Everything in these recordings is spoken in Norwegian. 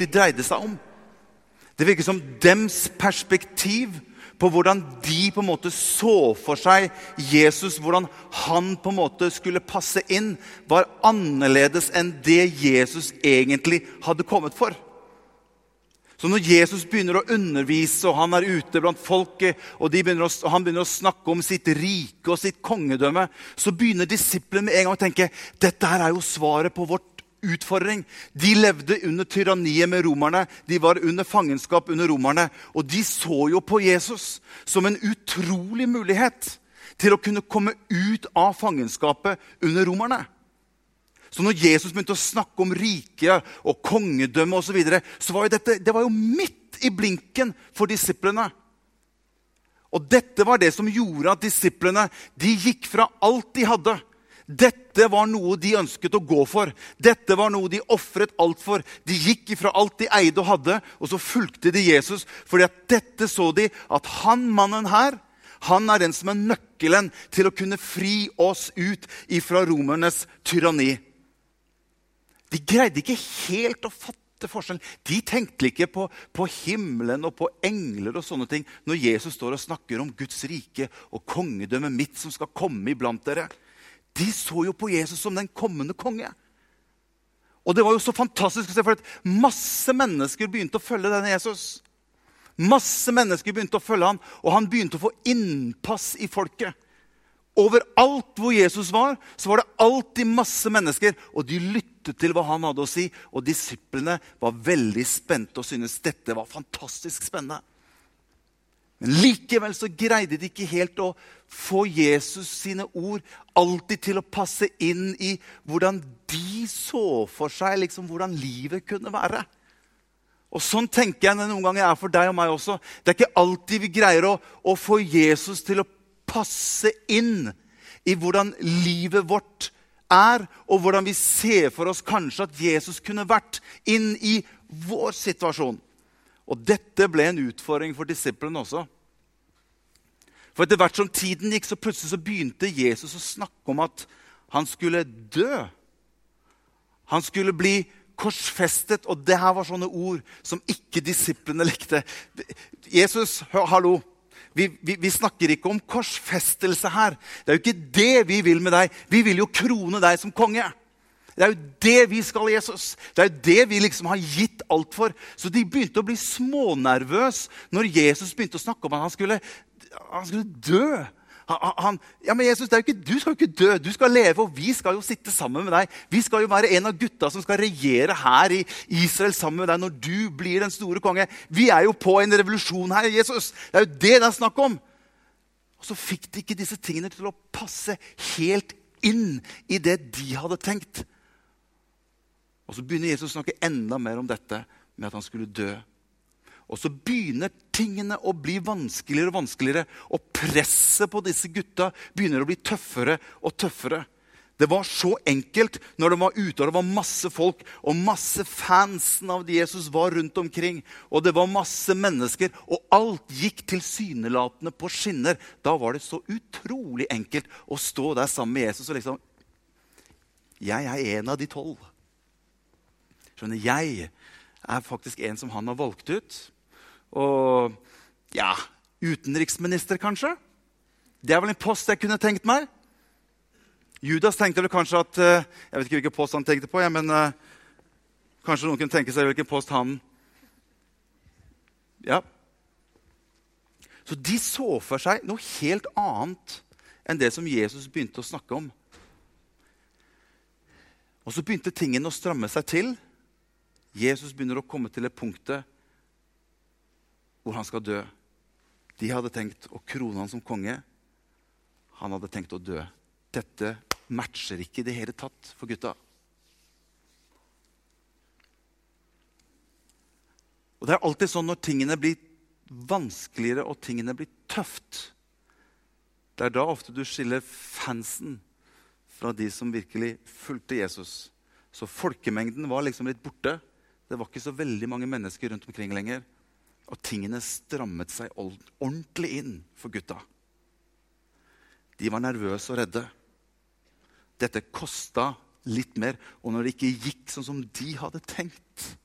alltid dreide seg om. Det virker som dems perspektiv på hvordan de på en måte så for seg Jesus, hvordan han på en måte skulle passe inn, var annerledes enn det Jesus egentlig hadde kommet for. Så når Jesus begynner å undervise, og han er ute blant folket, og, begynner å, og han begynner å snakke om sitt rike og sitt kongedømme, så begynner disiplene med en gang å tenke dette her er jo svaret på vårt utfordring. De levde under tyranniet med romerne. De var under fangenskap under romerne. Og de så jo på Jesus som en utrolig mulighet til å kunne komme ut av fangenskapet under romerne. Så når Jesus begynte å snakke om riket og kongedømme osv., så, videre, så var jo dette det var jo midt i blinken for disiplene. Og dette var det som gjorde at disiplene de gikk fra alt de hadde. Dette var noe de ønsket å gå for. Dette var noe de ofret alt for. De gikk ifra alt de eide og hadde, og så fulgte de Jesus. fordi at dette så de at han mannen her, han er den som er nøkkelen til å kunne fri oss ut ifra romernes tyranni. De greide ikke helt å fatte forskjellen. De tenkte ikke på, på, himmelen og på engler og sånne ting når Jesus står og snakker om Guds rike og kongedømmet mitt som skal komme iblant dere. De så jo på Jesus som den kommende konge. Og det var jo så fantastisk å se, for at masse mennesker begynte å følge denne Jesus. Masse mennesker begynte å følge han, og han begynte å få innpass i folket. Overalt hvor Jesus var, så var det alltid masse mennesker. Og de lyttet til hva han hadde å si. Og disiplene var veldig spente og syntes dette var fantastisk spennende. Men likevel så greide de ikke helt å få Jesus sine ord alltid til å passe inn i hvordan de så for seg liksom, hvordan livet kunne være. Og Sånn tenker jeg det noen ganger er for deg og meg også. Det er ikke alltid vi greier å, å få Jesus til å passe inn i hvordan livet vårt er, og hvordan vi ser for oss kanskje at Jesus kunne vært inn i vår situasjon. Og dette ble en utfordring for disiplene også. For etter hvert som tiden gikk, så plutselig så begynte Jesus å snakke om at han skulle dø. Han skulle bli korsfestet, og det her var sånne ord som ikke disiplene likte. Jesus, hallo, vi, vi, vi, snakker ikke om korsfestelse her. Det er jo ikke det vi vil med deg. Vi vil jo krone deg som konge. Det er jo det vi skal, Jesus. Det er jo det vi liksom har gitt alt for. Så de begynte å bli smånervøse når Jesus begynte å snakke om at han skulle, han skulle dø. Han, ja, men Jesus, ikke, Du skal jo ikke dø, du skal leve, og vi skal jo sitte sammen med deg. Vi skal jo være en av gutta som skal regjere her i Israel sammen med deg når du blir den store konge. Vi er jo på en revolusjon her, Jesus. Det er jo det det er snakk om. Og så fikk de ikke disse tingene til å passe helt inn i det de hadde tenkt. Og så begynner Jesus å snakke enda mer om dette med at han skulle dø og så begynner tingene å bli vanskeligere og vanskeligere. Og presset på disse gutta begynner å bli tøffere og tøffere. Det var så enkelt når de var ute og det var masse folk og masse fansen av Jesus var rundt omkring. Og det var masse mennesker, og alt gikk tilsynelatende på skinner. Da var det så utrolig enkelt å stå der sammen med Jesus og liksom Jeg er en av de tolv. Skjønner, Jeg er faktisk en som han har valgt ut. Og ja Utenriksminister, kanskje? Det er vel en post jeg kunne tenkt meg. Judas tenkte vel kanskje at eh, Jeg vet ikke hvilken post han tenkte på. Ja, men uh, kanskje noen kunne tenke seg hvilken post han Ja. Så de så for seg noe helt annet enn det som Jesus begynte å snakke om. Og så begynte tingene å stramme seg til. Jesus begynner å komme til det punktet hvor han skal dø. De hadde tenkt å krone han som konge. Han hadde tenkt å dø. Dette matcher ikke i det hele tatt for gutta. Og Det er alltid sånn når tingene blir vanskeligere og tingene blir tøft. Det er da ofte du skiller fansen fra de som virkelig fulgte Jesus. Så folkemengden var liksom litt borte. Det var ikke så veldig mange mennesker rundt omkring lenger. Og tingene strammet seg ordentlig inn for gutta. De var nervøse og redde. Dette kosta litt mer. Og når det ikke gikk sånn som de hadde tenkt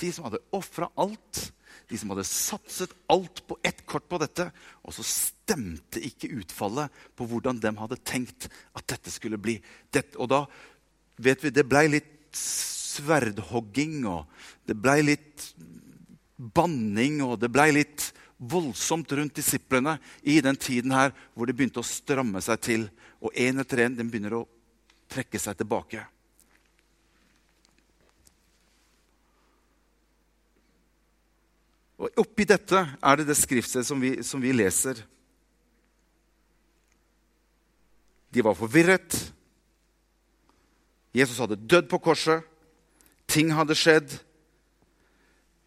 De som hadde ofra alt. De som hadde satset alt på ett kort på dette. Og så stemte ikke utfallet på hvordan de hadde tenkt at dette skulle bli. Dette, og da vet vi, det blei litt sverdhogging, og det ble litt banning, og det ble litt voldsomt rundt disiplene i den tiden her hvor de begynte å stramme seg til. Og én etter én begynner å trekke seg tilbake. Og Oppi dette er det det skriftstedet som, som vi leser. De var forvirret. Jesus hadde dødd på korset. Ting hadde skjedd.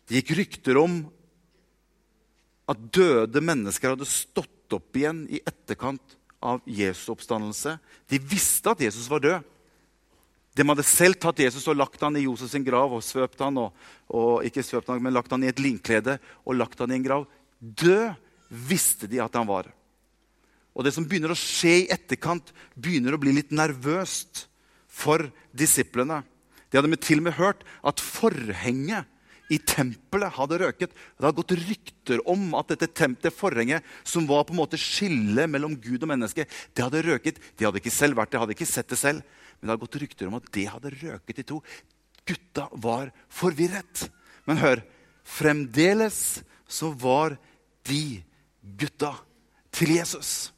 Det gikk rykter om at døde mennesker hadde stått opp igjen i etterkant av Jesu oppstandelse. De visste at Jesus var død. De hadde selv tatt Jesus og lagt han i Josef sin grav og svøpt han, og, og, ikke svøpt han, men lagt han i et linklede og lagt han i en grav. Død visste de at han var. Og det som begynner å skje i etterkant, begynner å bli litt nervøst for disiplene. De hadde til og med hørt at forhenget i tempelet hadde røket. Det hadde gått rykter om at dette tempelet, forhenget, som var på en måte skillet mellom Gud og menneske, det hadde røket. De hadde ikke selv vært det, hadde ikke sett det selv, men det hadde gått rykter om at det hadde røket i to. Gutta var forvirret. Men hør, fremdeles så var de gutta til Jesus.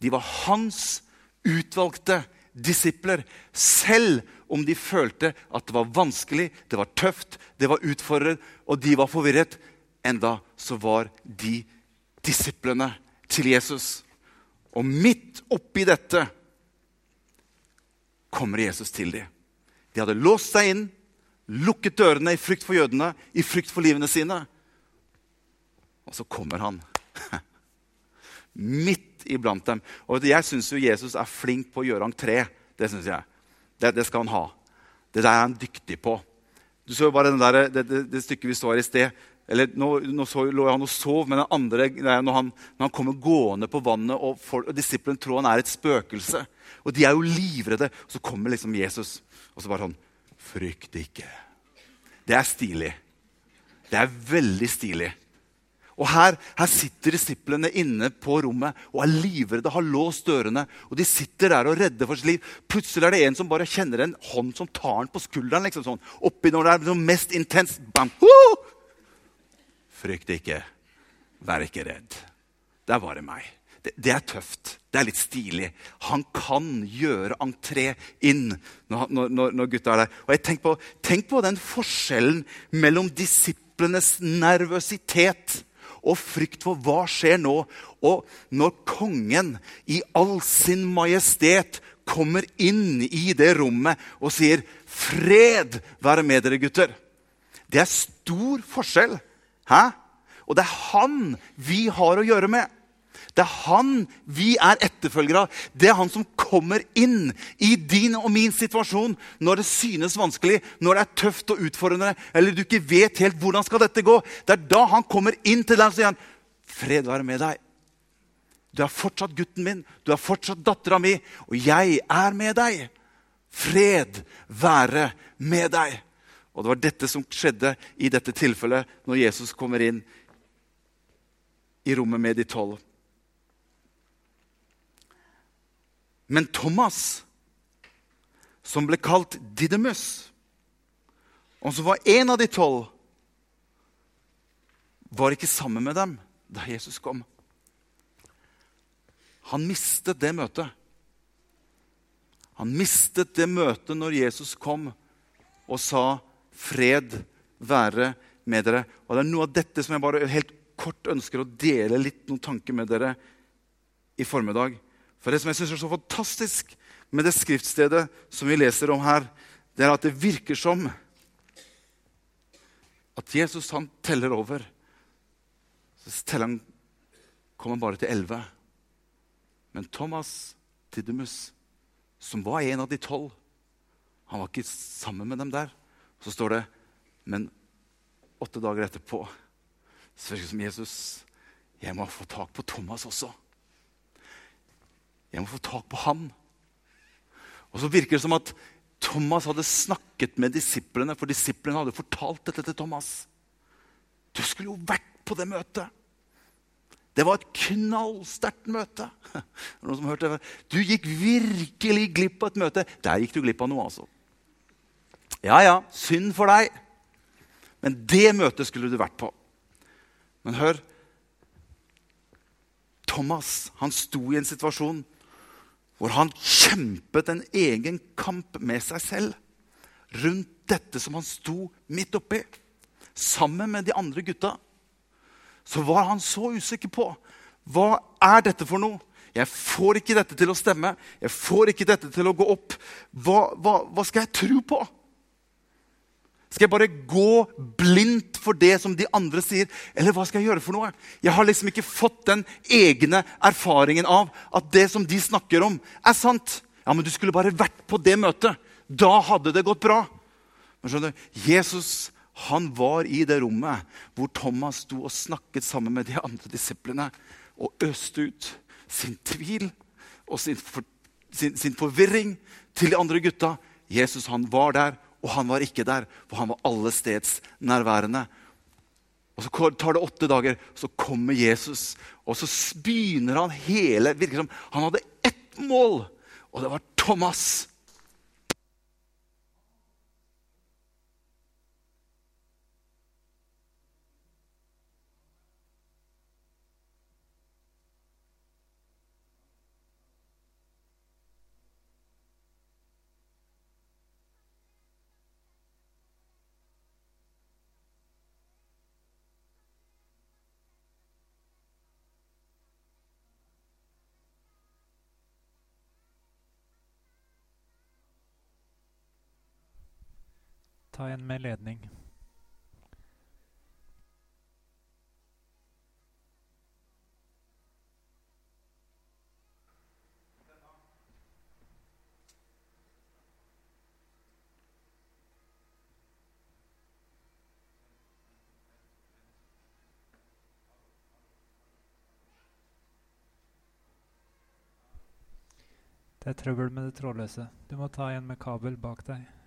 De var hans utvalgte disipler. Selv om de følte at det var vanskelig, det var tøft, det var utfordret, og de var forvirret. Enda så var de disiplene til Jesus. Og midt oppi dette kommer Jesus til dem. De hadde låst seg inn, lukket dørene i frykt for jødene, i frykt for livene sine. Og så kommer han. Midt iblant dem. Og jeg syns Jesus er flink på å gjøre entré. Det synes jeg. Det, det, skal han ha. Det der er han dyktig på. Du så jo bare der, det, det, det, stykket vi så her i sted. Eller, nå, nå så, lå han og sov, men den andre, når han, når han kommer gående på vannet, og, folk, og disiplene tror han er et spøkelse. Og de er jo livredde. Og så kommer liksom Jesus, og så bare sånn Frykt ikke. Det er stilig. Det er veldig stilig. Og her, her, sitter disiplene inne på rommet og er livredde, har låst dørene. og De sitter der og redder for sitt liv. Plutselig er det en som bare kjenner en hånd som tar den på skulderen. liksom sånn, Oppi når det er som mest intenst. Bam! Uh! Frykt ikke. Vær ikke redd. Der var det meg. Det, det, er tøft. Det er litt stilig. Han kan gjøre entré inn når, når, når gutta er der. Og jeg tenk på, tenk på den forskjellen mellom disiplenes nervøsitet og frykt for hva skjer nå. Og når kongen i all sin majestet kommer inn i det rommet og sier 'Fred være med dere, gutter'. Det er stor forskjell. Hæ? Og det er han vi har å gjøre med. Det er han vi er etterfølgere av. Det er han som kommer inn i din og min situasjon når det synes vanskelig, når det er tøft og utfordrende, eller du ikke vet helt hvordan skal dette gå. Det er da han kommer inn til deg og sier han, 'Fred være med deg'. Du er fortsatt gutten min, du er fortsatt dattera mi, og jeg er med deg. Fred være med deg. Og det var dette som skjedde i dette tilfellet når Jesus kommer inn i rommet med de tolv. Men Thomas, som ble kalt Didemus, og som var en av de tolv, var ikke sammen med dem da Jesus kom. Han mistet det møtet. Han mistet det møtet når Jesus kom og sa 'Fred være med dere'. Og Det er noe av dette som jeg bare helt kort ønsker å dele litt noen tanker med dere i formiddag. For det som jeg syns er så fantastisk med det skriftstedet som vi leser om her, det er at det virker som at Jesus han teller over. Så teller han, kommer han bare til elleve. Men Thomas Tidemus, som var en av de tolv, han var ikke sammen med dem der. Så står det Men åtte dager etterpå så virker det som Jesus Jeg må få tak på Thomas også. Jeg må få tak på han. Og så virker det som at Thomas hadde snakket med disiplene, for disiplene hadde fortalt dette til Thomas. Du skulle jo vært på det møtet. Det var et knallsterkt møte. Noen som hørte det? Du gikk virkelig glipp av et møte. Der gikk du glipp av noe, altså. Ja, ja, synd for deg. Men det møtet skulle du vært på. Men hør Thomas han sto i en situasjon hvor han kjempet en egen kamp med seg selv rundt dette som han sto midt oppi, sammen med de andre gutta så var han så usikker på hva er dette for noe. Jeg får ikke dette til å stemme. Jeg får ikke dette til å gå opp. Hva, hva, hva skal jeg tro på? Skal jeg bare gå blindt for det som de andre sier? Eller hva skal jeg gjøre for noe? Jeg har liksom ikke fått den egne erfaringen av at det som de snakker om, er sant. Ja, men du skulle bare vært på det møtet. Da hadde det gått bra. Men skjønner du, Jesus han var i det rommet hvor Thomas sto og snakket sammen med de andre disiplene og øste ut sin tvil og sin, for, sin, sin forvirring til de andre gutta. Jesus han var der, og han var ikke der, for han var alle steds nærværende. Og Så tar det åtte dager, så kommer Jesus, og så begynner han hele virker som Han hadde ett mål, og det var Thomas. Ta en med ledning. Det er trøbbel med det trådløse. Du må ta en med kabel bak deg.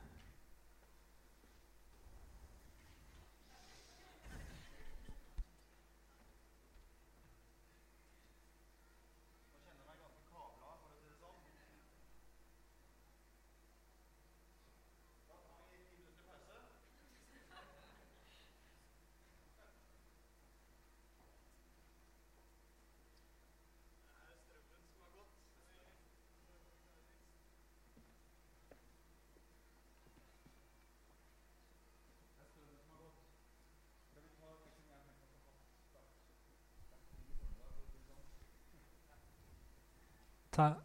Ta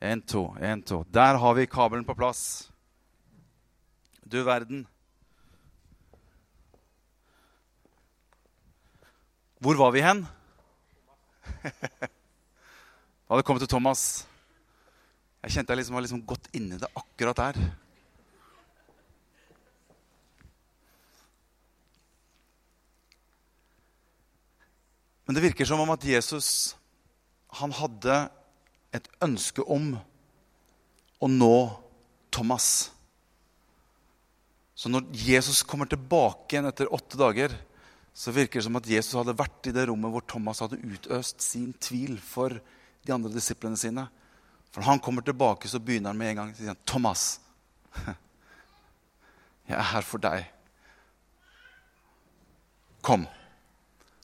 En, to, en, to. Der har vi kabelen på plass. Du verden. Hvor var vi hen? Da hadde kommet til Thomas. Jeg kjente jeg liksom var liksom godt inni det akkurat der. Men det virker som om at Jesus han hadde et ønske om å nå Thomas. Så når Jesus kommer tilbake igjen etter åtte dager, så virker det som at Jesus hadde vært i det rommet hvor Thomas hadde utøst sin tvil for de andre disiplene sine. For når han kommer tilbake, så begynner han med en gang å si Thomas, jeg er her for deg. Kom,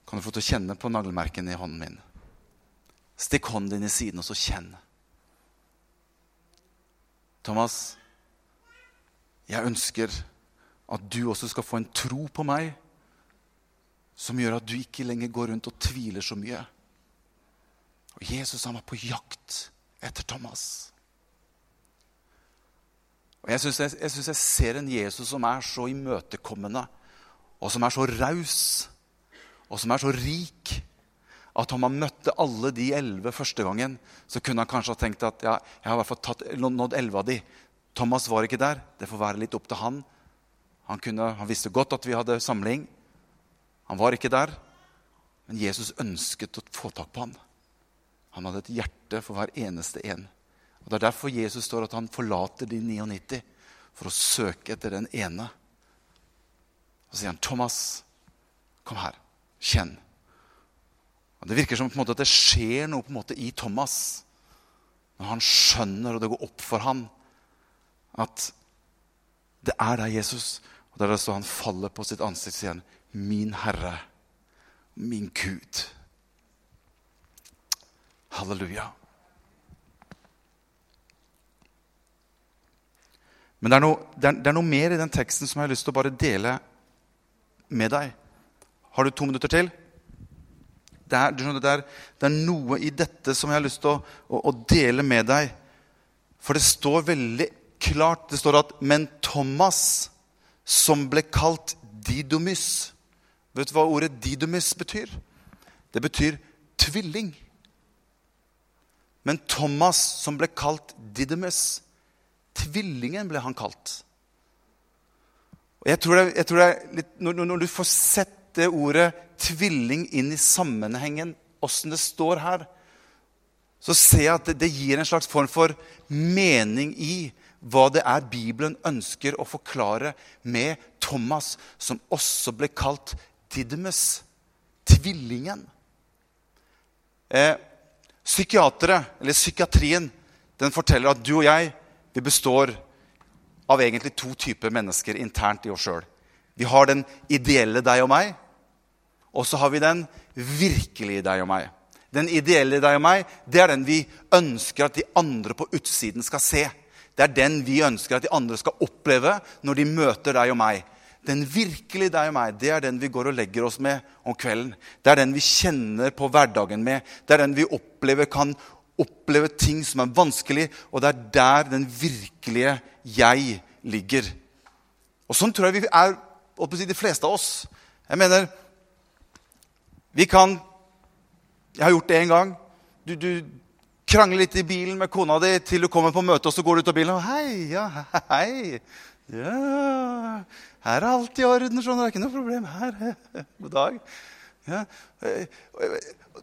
kan du få til å kjenne på naglemerkene i hånden min. Stikk hånden din i siden, og så kjenn. Thomas, jeg ønsker at du også skal få en tro på meg som gjør at du ikke lenger går rundt og tviler så mye. Og Jesus han var på jakt etter Thomas. Og Jeg syns jeg, jeg, jeg, ser en Jesus som er så imøtekommende og som er så raus, og som er så rik, at om han møtte alle de elleve første gangen, så kunne han kanskje ha tenkt at ja, jeg har i hvert fall tatt, nådd elleve av de. Thomas var ikke der. Det får være litt opp til han. Han, kunne, han visste godt at vi hadde samling. Han var ikke der. Men Jesus ønsket å få tak på ham. Han hadde et hjerte for hver eneste en. Og Det er derfor Jesus står at han forlater de 99 for å søke etter den ene. Og så sier han, 'Thomas, kom her. Kjenn.' Og Det virker som på en måte at det skjer noe på en måte i Thomas når han skjønner, og det går opp for han, at det er deg, Jesus. Og der det står han faller på sitt ansikt sier, 'Min Herre, min Gud'. Halleluja. Men det er, noe, det, er, det er, noe, mer i den teksten som jeg har lyst til å bare dele med deg. Har du to minutter til? Det er, skjønner, det er noe i dette som jeg har lyst til å, å, å, dele med deg. For det står veldig klart Det står at 'men Thomas, som ble kalt didomys. Vet du hva ordet didomys betyr? Det betyr tvilling. Men Thomas, som ble kalt Didymus, tvillingen ble han kalt. Og jeg tror det, jeg tror det er litt, når, når, du får sett det ordet tvilling inn i sammenhengen, åssen det står her, så ser jeg at det, det gir en slags form for mening i hva det er Bibelen ønsker å forklare med Thomas, som også ble kalt Didymus, tvillingen. Eh, Psykiatere, eller psykiatrien, den forteller at du og jeg vi består av egentlig to typer mennesker internt i oss sjøl. Vi har den ideelle deg og meg, og så har vi den virkelige deg og meg. Den ideelle deg og meg, det er den vi ønsker at de andre på utsiden skal se. Det er den vi ønsker at de andre skal oppleve når de møter deg og meg. Den virkelige deg og meg, det er den vi går og legger oss med om kvelden. Det er den vi kjenner på hverdagen med. Det er den vi opplever kan oppleve ting som er vanskelig, og det er der den virkelige jeg ligger. Og sånn tror jeg vi er de fleste av oss. Jeg mener Vi kan Jeg har gjort det en gang. Du, du krangler litt i bilen med kona di til du kommer på møte, og så går du ut av bilen og Hei, ja, hei. Ja, her er alt i orden. Sånn, det er ikke noe problem her. God dag. Ja.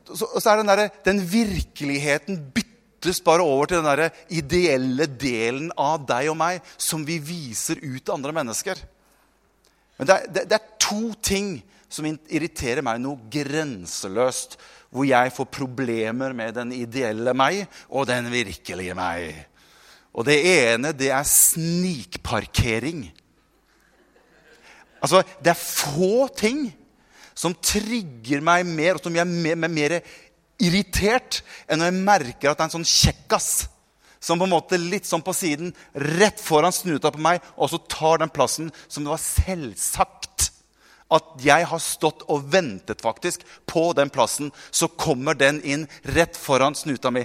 Og så er den, der, den virkeligheten byttes bare over til den der ideelle delen av deg og meg som vi viser ut til andre mennesker. Men det er, det, det er to ting som irriterer meg noe grenseløst. Hvor jeg får problemer med den ideelle meg og den virkelige meg. Og det ene, det er snikparkering. Altså, det er få ting som trigger meg mer, og som gjør meg mer irritert, enn når jeg merker at det er en sånn kjekkas som på en måte litt sånn på siden, rett foran snuta på meg, og så tar den plassen som det var selvsagt at jeg har stått og ventet faktisk på den plassen. Så kommer den inn rett foran snuta mi.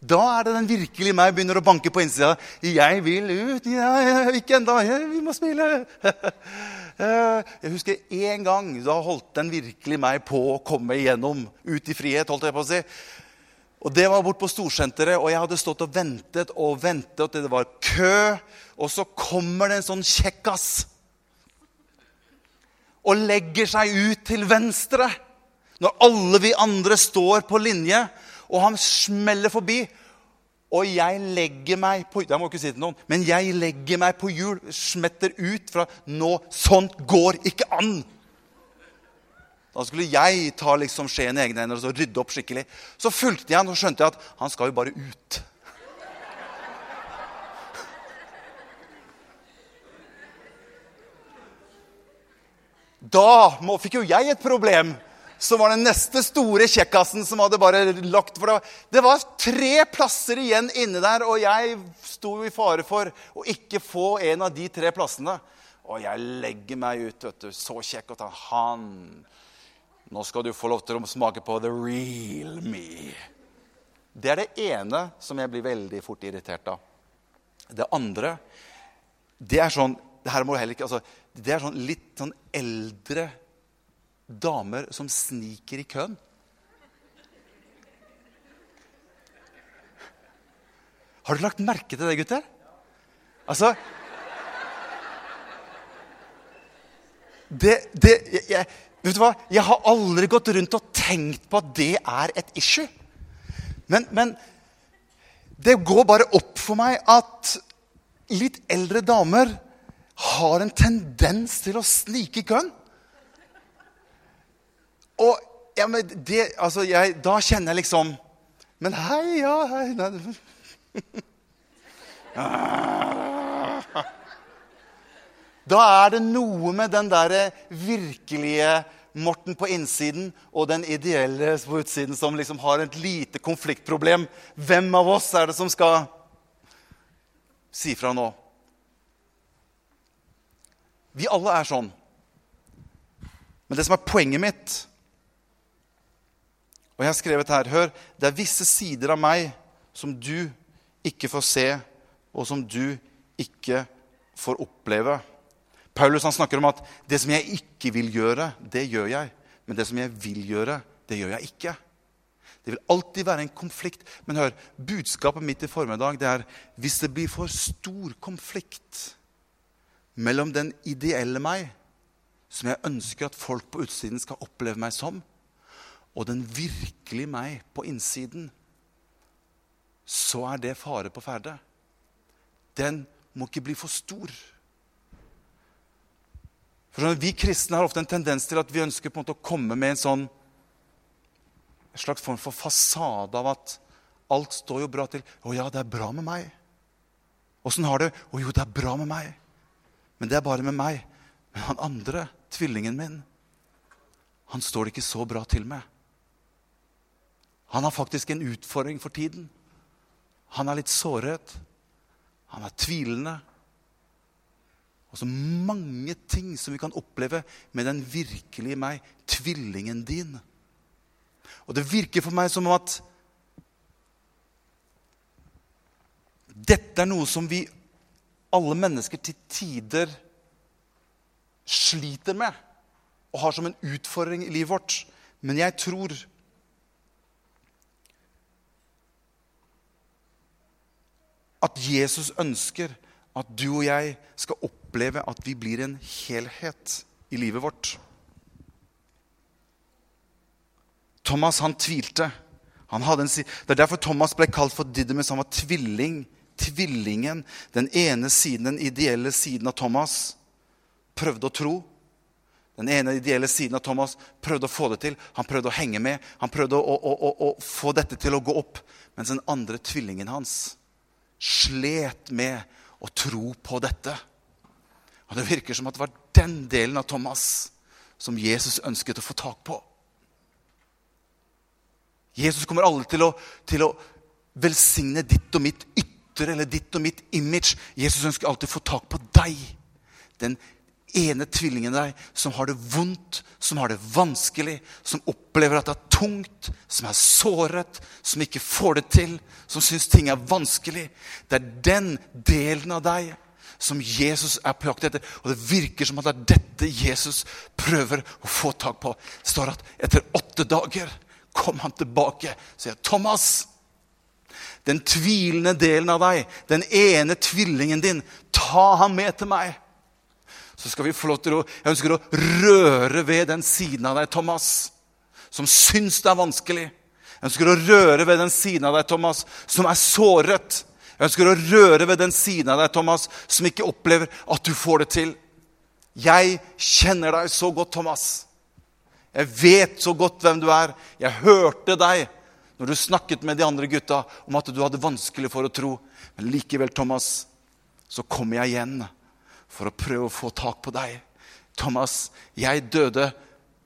Da er det den virkelige meg begynner å banke på innsida. 'Jeg vil ut.' Ja, 'Ikke ennå. Vi må spille.' Eh, jeg husker én gang. Da holdt den virkelig meg på å komme igjennom. Ut i frihet, holdt jeg på å si. Og Det var bort på Storsenteret, og jeg hadde stått og ventet og ventet. og Det var kø, og så kommer det en sånn kjekkas og legger seg ut til venstre. Når alle vi andre står på linje og han smeller forbi. Og jeg legger meg på Jeg må ikke si til noen, men jeg legger meg på hjul, smetter ut fra Nå, sånt går ikke an! Da skulle jeg ta liksom skjeen i egne hender og rydde opp skikkelig. Så fulgte jeg han og skjønte jeg at han skal jo bare ut. Da fikk jo jeg et problem så var den neste store kjekkasen som hadde bare lagt for det. Det var tre plasser igjen inne der, og jeg sto i fare for å ikke få en av de tre plassene. Og jeg legger meg ut, vet du. Så kjekk. Og tar han. Nå skal du få lov til å smake på the real me. Det er det ene som jeg blir veldig fort irritert av. Det andre det er sånn det her må heller ikke, altså, Det er sånn litt sånn eldre damer som sniker i køen. Har du lagt merke til det, gutter? Altså det, det, jeg, vet du hva? jeg har aldri gått rundt og tenkt på at det er et issue. Men, men det går bare opp for meg at litt eldre damer har en tendens til å snike i køen. Og ja, det, altså, jeg, da kjenner jeg liksom Men hei, ja hei, nei. Da er det noe med den derre virkelige Morten på innsiden og den ideelle på utsiden som liksom har et lite konfliktproblem. Hvem av oss er det som skal si fra nå? Vi alle er sånn. Men det som er poenget mitt Og jeg har skrevet her Hør, det er visse sider av meg som du ikke får se, og som du ikke får oppleve. Paulus han snakker om at det som jeg ikke vil gjøre, det gjør jeg. Men det som jeg vil gjøre, det gjør jeg ikke. Det vil alltid være en konflikt. Men hør, budskapet mitt i formiddag det er hvis det blir for stor konflikt mellom den ideelle meg, som jeg ønsker at folk på utsiden skal oppleve meg som, og den virkelige meg på innsiden, så er det fare på ferde. Den må ikke bli for stor. For sånn, Vi kristne har ofte en tendens til at vi ønsker på en måte å komme med en sånn en slags form for fasade av at alt står jo bra til. 'Å ja, det er bra med meg.' 'Åssen har det?' 'Å jo, det er bra med meg.' Men det er bare med meg. Men han andre, tvillingen min, han står det ikke så bra til med. Han har faktisk en utfordring for tiden. Han er litt såret. Han er tvilende. Og så mange ting som vi kan oppleve med den virkelige meg, tvillingen din. Og det virker for meg som om at dette er noe som vi alle mennesker til tider sliter med og har som en utfordring i livet vårt. Men jeg tror at Jesus ønsker at du og jeg skal oppleve at vi blir en helhet i livet vårt. Thomas han tvilte. Han en, det er derfor Thomas ble kalt for Didymus. Han var tvilling. Tvillingen. Den ene siden, den ideelle siden av Thomas, prøvde å tro. Den ene ideelle siden av Thomas prøvde å få det til. Han prøvde å henge med. Han prøvde å, å, å, å få dette til å gå opp. Mens den andre tvillingen hans slet med å tro på dette. Og Det virker som at det var den delen av Thomas som Jesus ønsket å få tak på. Jesus kommer aldri til å, til å velsigne ditt og mitt ytre eller ditt og mitt image. Jesus ønsker alltid å få tak på deg. Den ene tvillingen deg som har det vondt, som har det vanskelig, som opplever at det er tungt, som er såret, som ikke får det til, som syns ting er vanskelig. Det er den delen av deg som Jesus er på jakt etter. Og det virker som at det er dette Jesus prøver å få tak på. Det står at etter åtte dager kom han tilbake og sier Thomas. Den tvilende delen av deg, den ene tvillingen din, ta ham med til meg så skal vi få lov til å Jeg ønsker å røre ved den siden av deg, Thomas, som syns det er vanskelig. Jeg ønsker å røre ved den siden av deg, Thomas, som er såret. Jeg ønsker å røre ved den siden av deg, Thomas, som ikke opplever at du får det til. Jeg kjenner deg så godt, Thomas. Jeg vet så godt hvem du er. Jeg hørte deg når du snakket med de andre gutta om at du hadde vanskelig for å tro. Men likevel, Thomas, så kommer jeg igjen for å prøve å få tak på deg. Thomas, jeg døde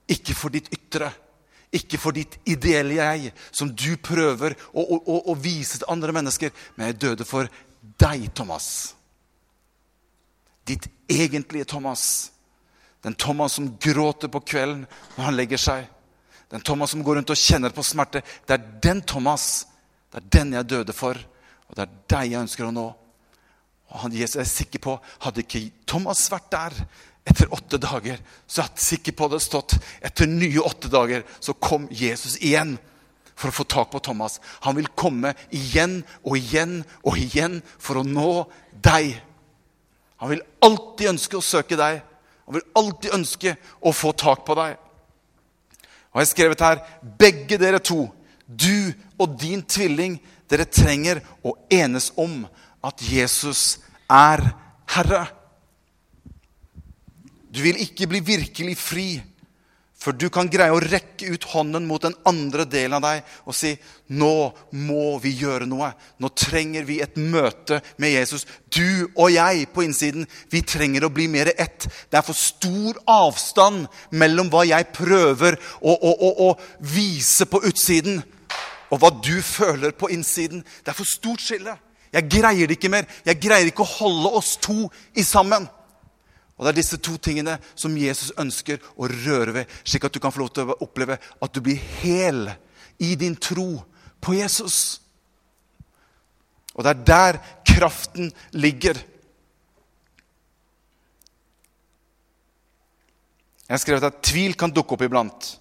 ikke for ditt ytre, ikke for ditt ideelle jeg, som du prøver å, å, å vise til andre mennesker, men jeg døde for deg, Thomas. Ditt egentlige Thomas. Den Thomas som gråter på kvelden når han legger seg. Den Thomas som går rundt og kjenner på smerte. Det er den Thomas. Det er den jeg døde for, og det er deg jeg ønsker å nå. Og han Jesus er sikker på hadde ikke Thomas vært der, etter åtte dager så er jeg sikker på det stått etter nye åtte dager så kom Jesus igjen for å få tak på Thomas. Han vil komme igjen og igjen og igjen for å nå deg. Han vil alltid ønske å søke deg. Han vil alltid ønske å få tak på deg. Og jeg har skrevet her begge dere to, du og din tvilling, dere trenger å enes om at Jesus er Herre. Du vil ikke bli virkelig fri før du kan greie å rekke ut hånden mot den andre delen av deg og si nå må vi gjøre noe. Nå trenger vi et møte med Jesus. Du og jeg på innsiden, vi trenger å bli mer ett. Det er for stor avstand mellom hva jeg prøver å, å, å, å vise på utsiden, og hva du føler på innsiden. Det er for stort skille. Jeg greier det ikke mer. Jeg greier ikke å holde oss to i sammen. Og Det er disse to tingene som Jesus ønsker å røre ved, slik at du kan få lov til å oppleve at du blir hel i din tro på Jesus. Og det er der kraften ligger. Jeg har skrevet at tvil kan dukke opp iblant.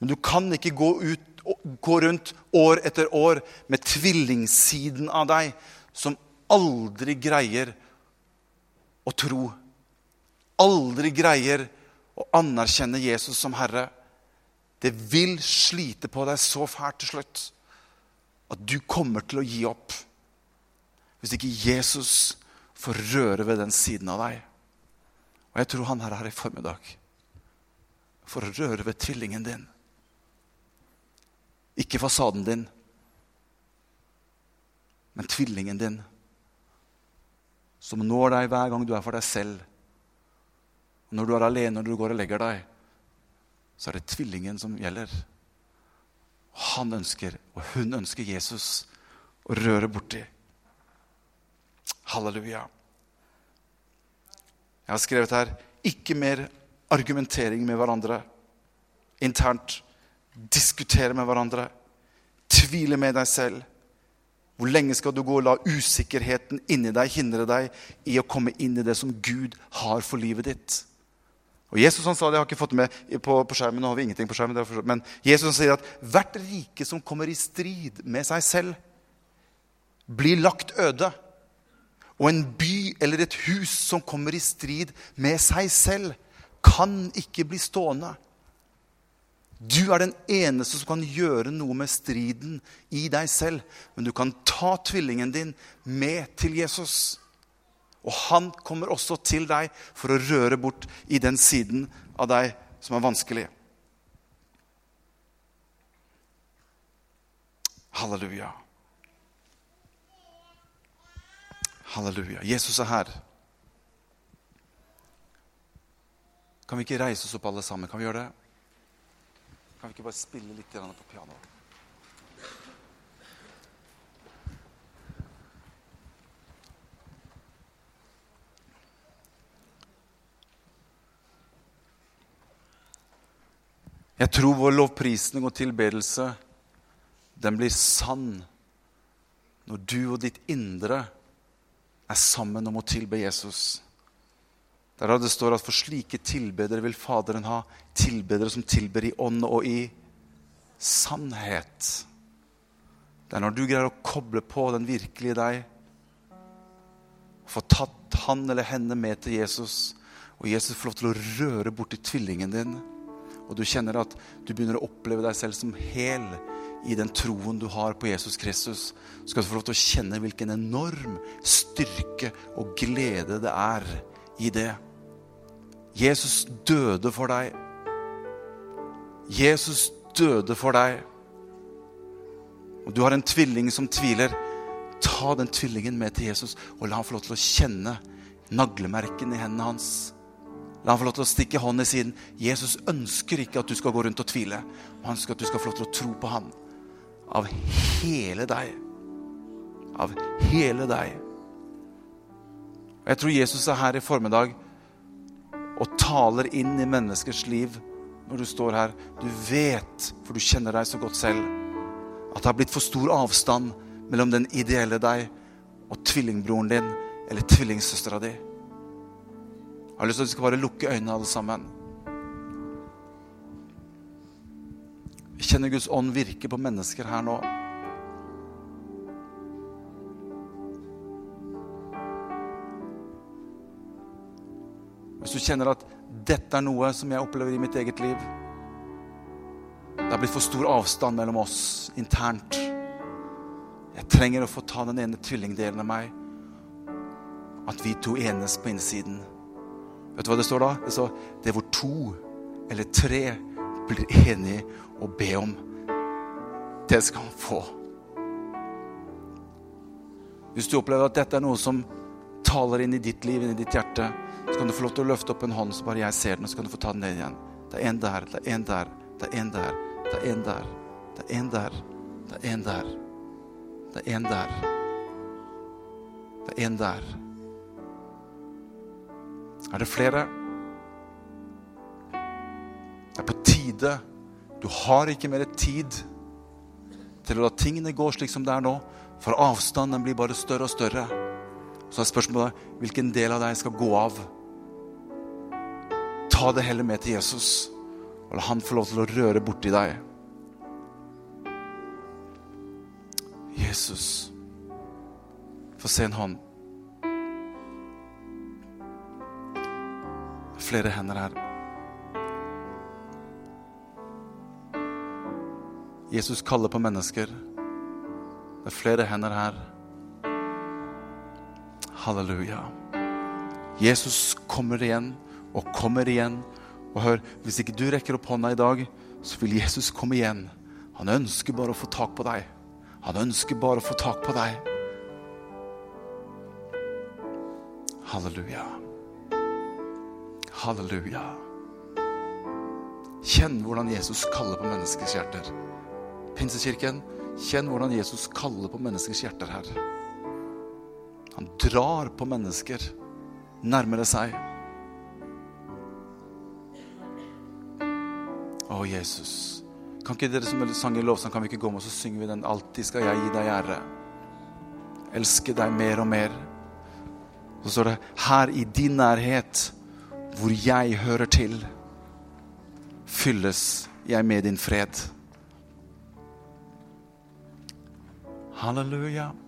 Men du kan ikke gå, ut, gå rundt år etter år med tvillingsiden av deg som aldri greier å tro, aldri greier å anerkjenne Jesus som Herre, det vil slite på deg så fælt til slutt at du kommer til å gi opp hvis ikke Jesus får røre ved den siden av deg. Og jeg tror han her er her i formiddag for å røre ved tvillingen din. Ikke fasaden din, men tvillingen din som når deg hver gang du er for deg selv. Når du er alene når du går og legger deg, så er det tvillingen som gjelder. Han ønsker, og hun ønsker Jesus å røre borti. Halleluja. Jeg har skrevet her ikke mer argumentering med hverandre internt. Diskutere med hverandre. Tvile med deg selv. Hvor lenge skal du gå og la usikkerheten inni deg hindre deg i å komme inn i det som Gud har for livet ditt? Og Jesus han sa det, jeg har ikke fått med på, på skjermen, nå har vi ingenting på skjermen, men Jesus han sier at hvert rike som kommer i strid med seg selv, blir lagt øde. Og en by eller et hus som kommer i strid med seg selv, kan ikke bli stående. Du er den eneste som kan gjøre noe med striden i deg selv. Men du kan ta tvillingen din med til Jesus. Og han kommer også til deg for å røre bort i den siden av deg som er vanskelig. Halleluja. Halleluja. Jesus er her. Kan vi ikke reise oss opp alle sammen? Kan vi gjøre det? Kan vi ikke bare spille litt på pianoet? Jeg tror vår lovprisning og tilbedelse den blir sann når du og ditt indre er sammen om å tilbe Jesus. Der det står at for slike tilbedere vil Faderen ha tilbedere som tilber i ånd og i sannhet. Det er når du greier å koble på den virkelige deg, få tatt han eller henne med til Jesus, og Jesus får lov til å røre borti tvillingen din, og du kjenner at du begynner å oppleve deg selv som hel i den troen du har på Jesus Kristus, skal du få lov til å kjenne hvilken enorm styrke og glede det er i det. Jesus døde for deg. Jesus døde for deg. Og du har en tvilling som tviler. Ta den tvillingen med til Jesus og la han få lov til å kjenne naglemerken i hendene hans. La han få lov til å stikke hånden i siden. Jesus ønsker ikke at du skal gå rundt og tvile. Han ønsker at du skal få lov til å tro på ham. Av hele deg. Av hele deg. Og Jeg tror Jesus er her i formiddag og taler inn i menneskers liv når du står her. Du vet, for du kjenner deg så godt selv, at det har blitt for stor avstand mellom den ideelle deg og tvillingbroren din eller tvillingsøstera di. Jeg har lyst til at vi skal bare lukke øynene, alle sammen. Vi kjenner Guds ånd virke på mennesker her nå. Hvis du kjenner at dette er noe som jeg opplever i mitt eget liv Det har blitt for stor avstand mellom oss internt. Jeg trenger å få ta den ene tvillingdelen av meg. At vi to enes på innsiden. Vet du hva det står da? Det står det hvor to eller tre blir enige og be om. Det skal han få. Hvis du opplever at dette er noe som taler inn i ditt liv, inn i ditt hjerte, så kan du få lov til å løfte opp en hånd, så bare jeg ser den, og så kan du få ta den ned igjen. Det er en der, det er en der, det er en der, det er en der, det er en der, det er en der. Det er en der. Det er en der. Er det flere? Det er på tide. Du har ikke mer tid til å la tingene gå slik som det er nå, for avstanden blir bare større og større. Så er spørsmålet hvilken del av deg skal gå av. Ta det heller med til Jesus, og la han få lov til å røre borti deg. Jesus. Få se en hånd. Flere hender her. Jesus kaller på mennesker. Det er flere hender her. Halleluja. Jesus kommer igjen og kommer igjen. Og hør, hvis ikke du rekker opp hånda i dag, så vil Jesus komme igjen. Han ønsker bare å få tak på deg. Han ønsker bare å få tak på deg. Halleluja. Halleluja. Kjenn hvordan Jesus kaller på menneskers hjerter. Pinsekirken, kjenn hvordan Jesus kaller på menneskers hjerter her. Han drar på mennesker nærmere seg. Å, Jesus. Kan ikke dere som sang i lovsang, kan vi ikke gå med og så synger vi den 'Alltid skal jeg gi deg ære'. Elske deg mer og mer. Så står det 'Her i din nærhet, hvor jeg hører til, fylles jeg med din fred'. Halleluja.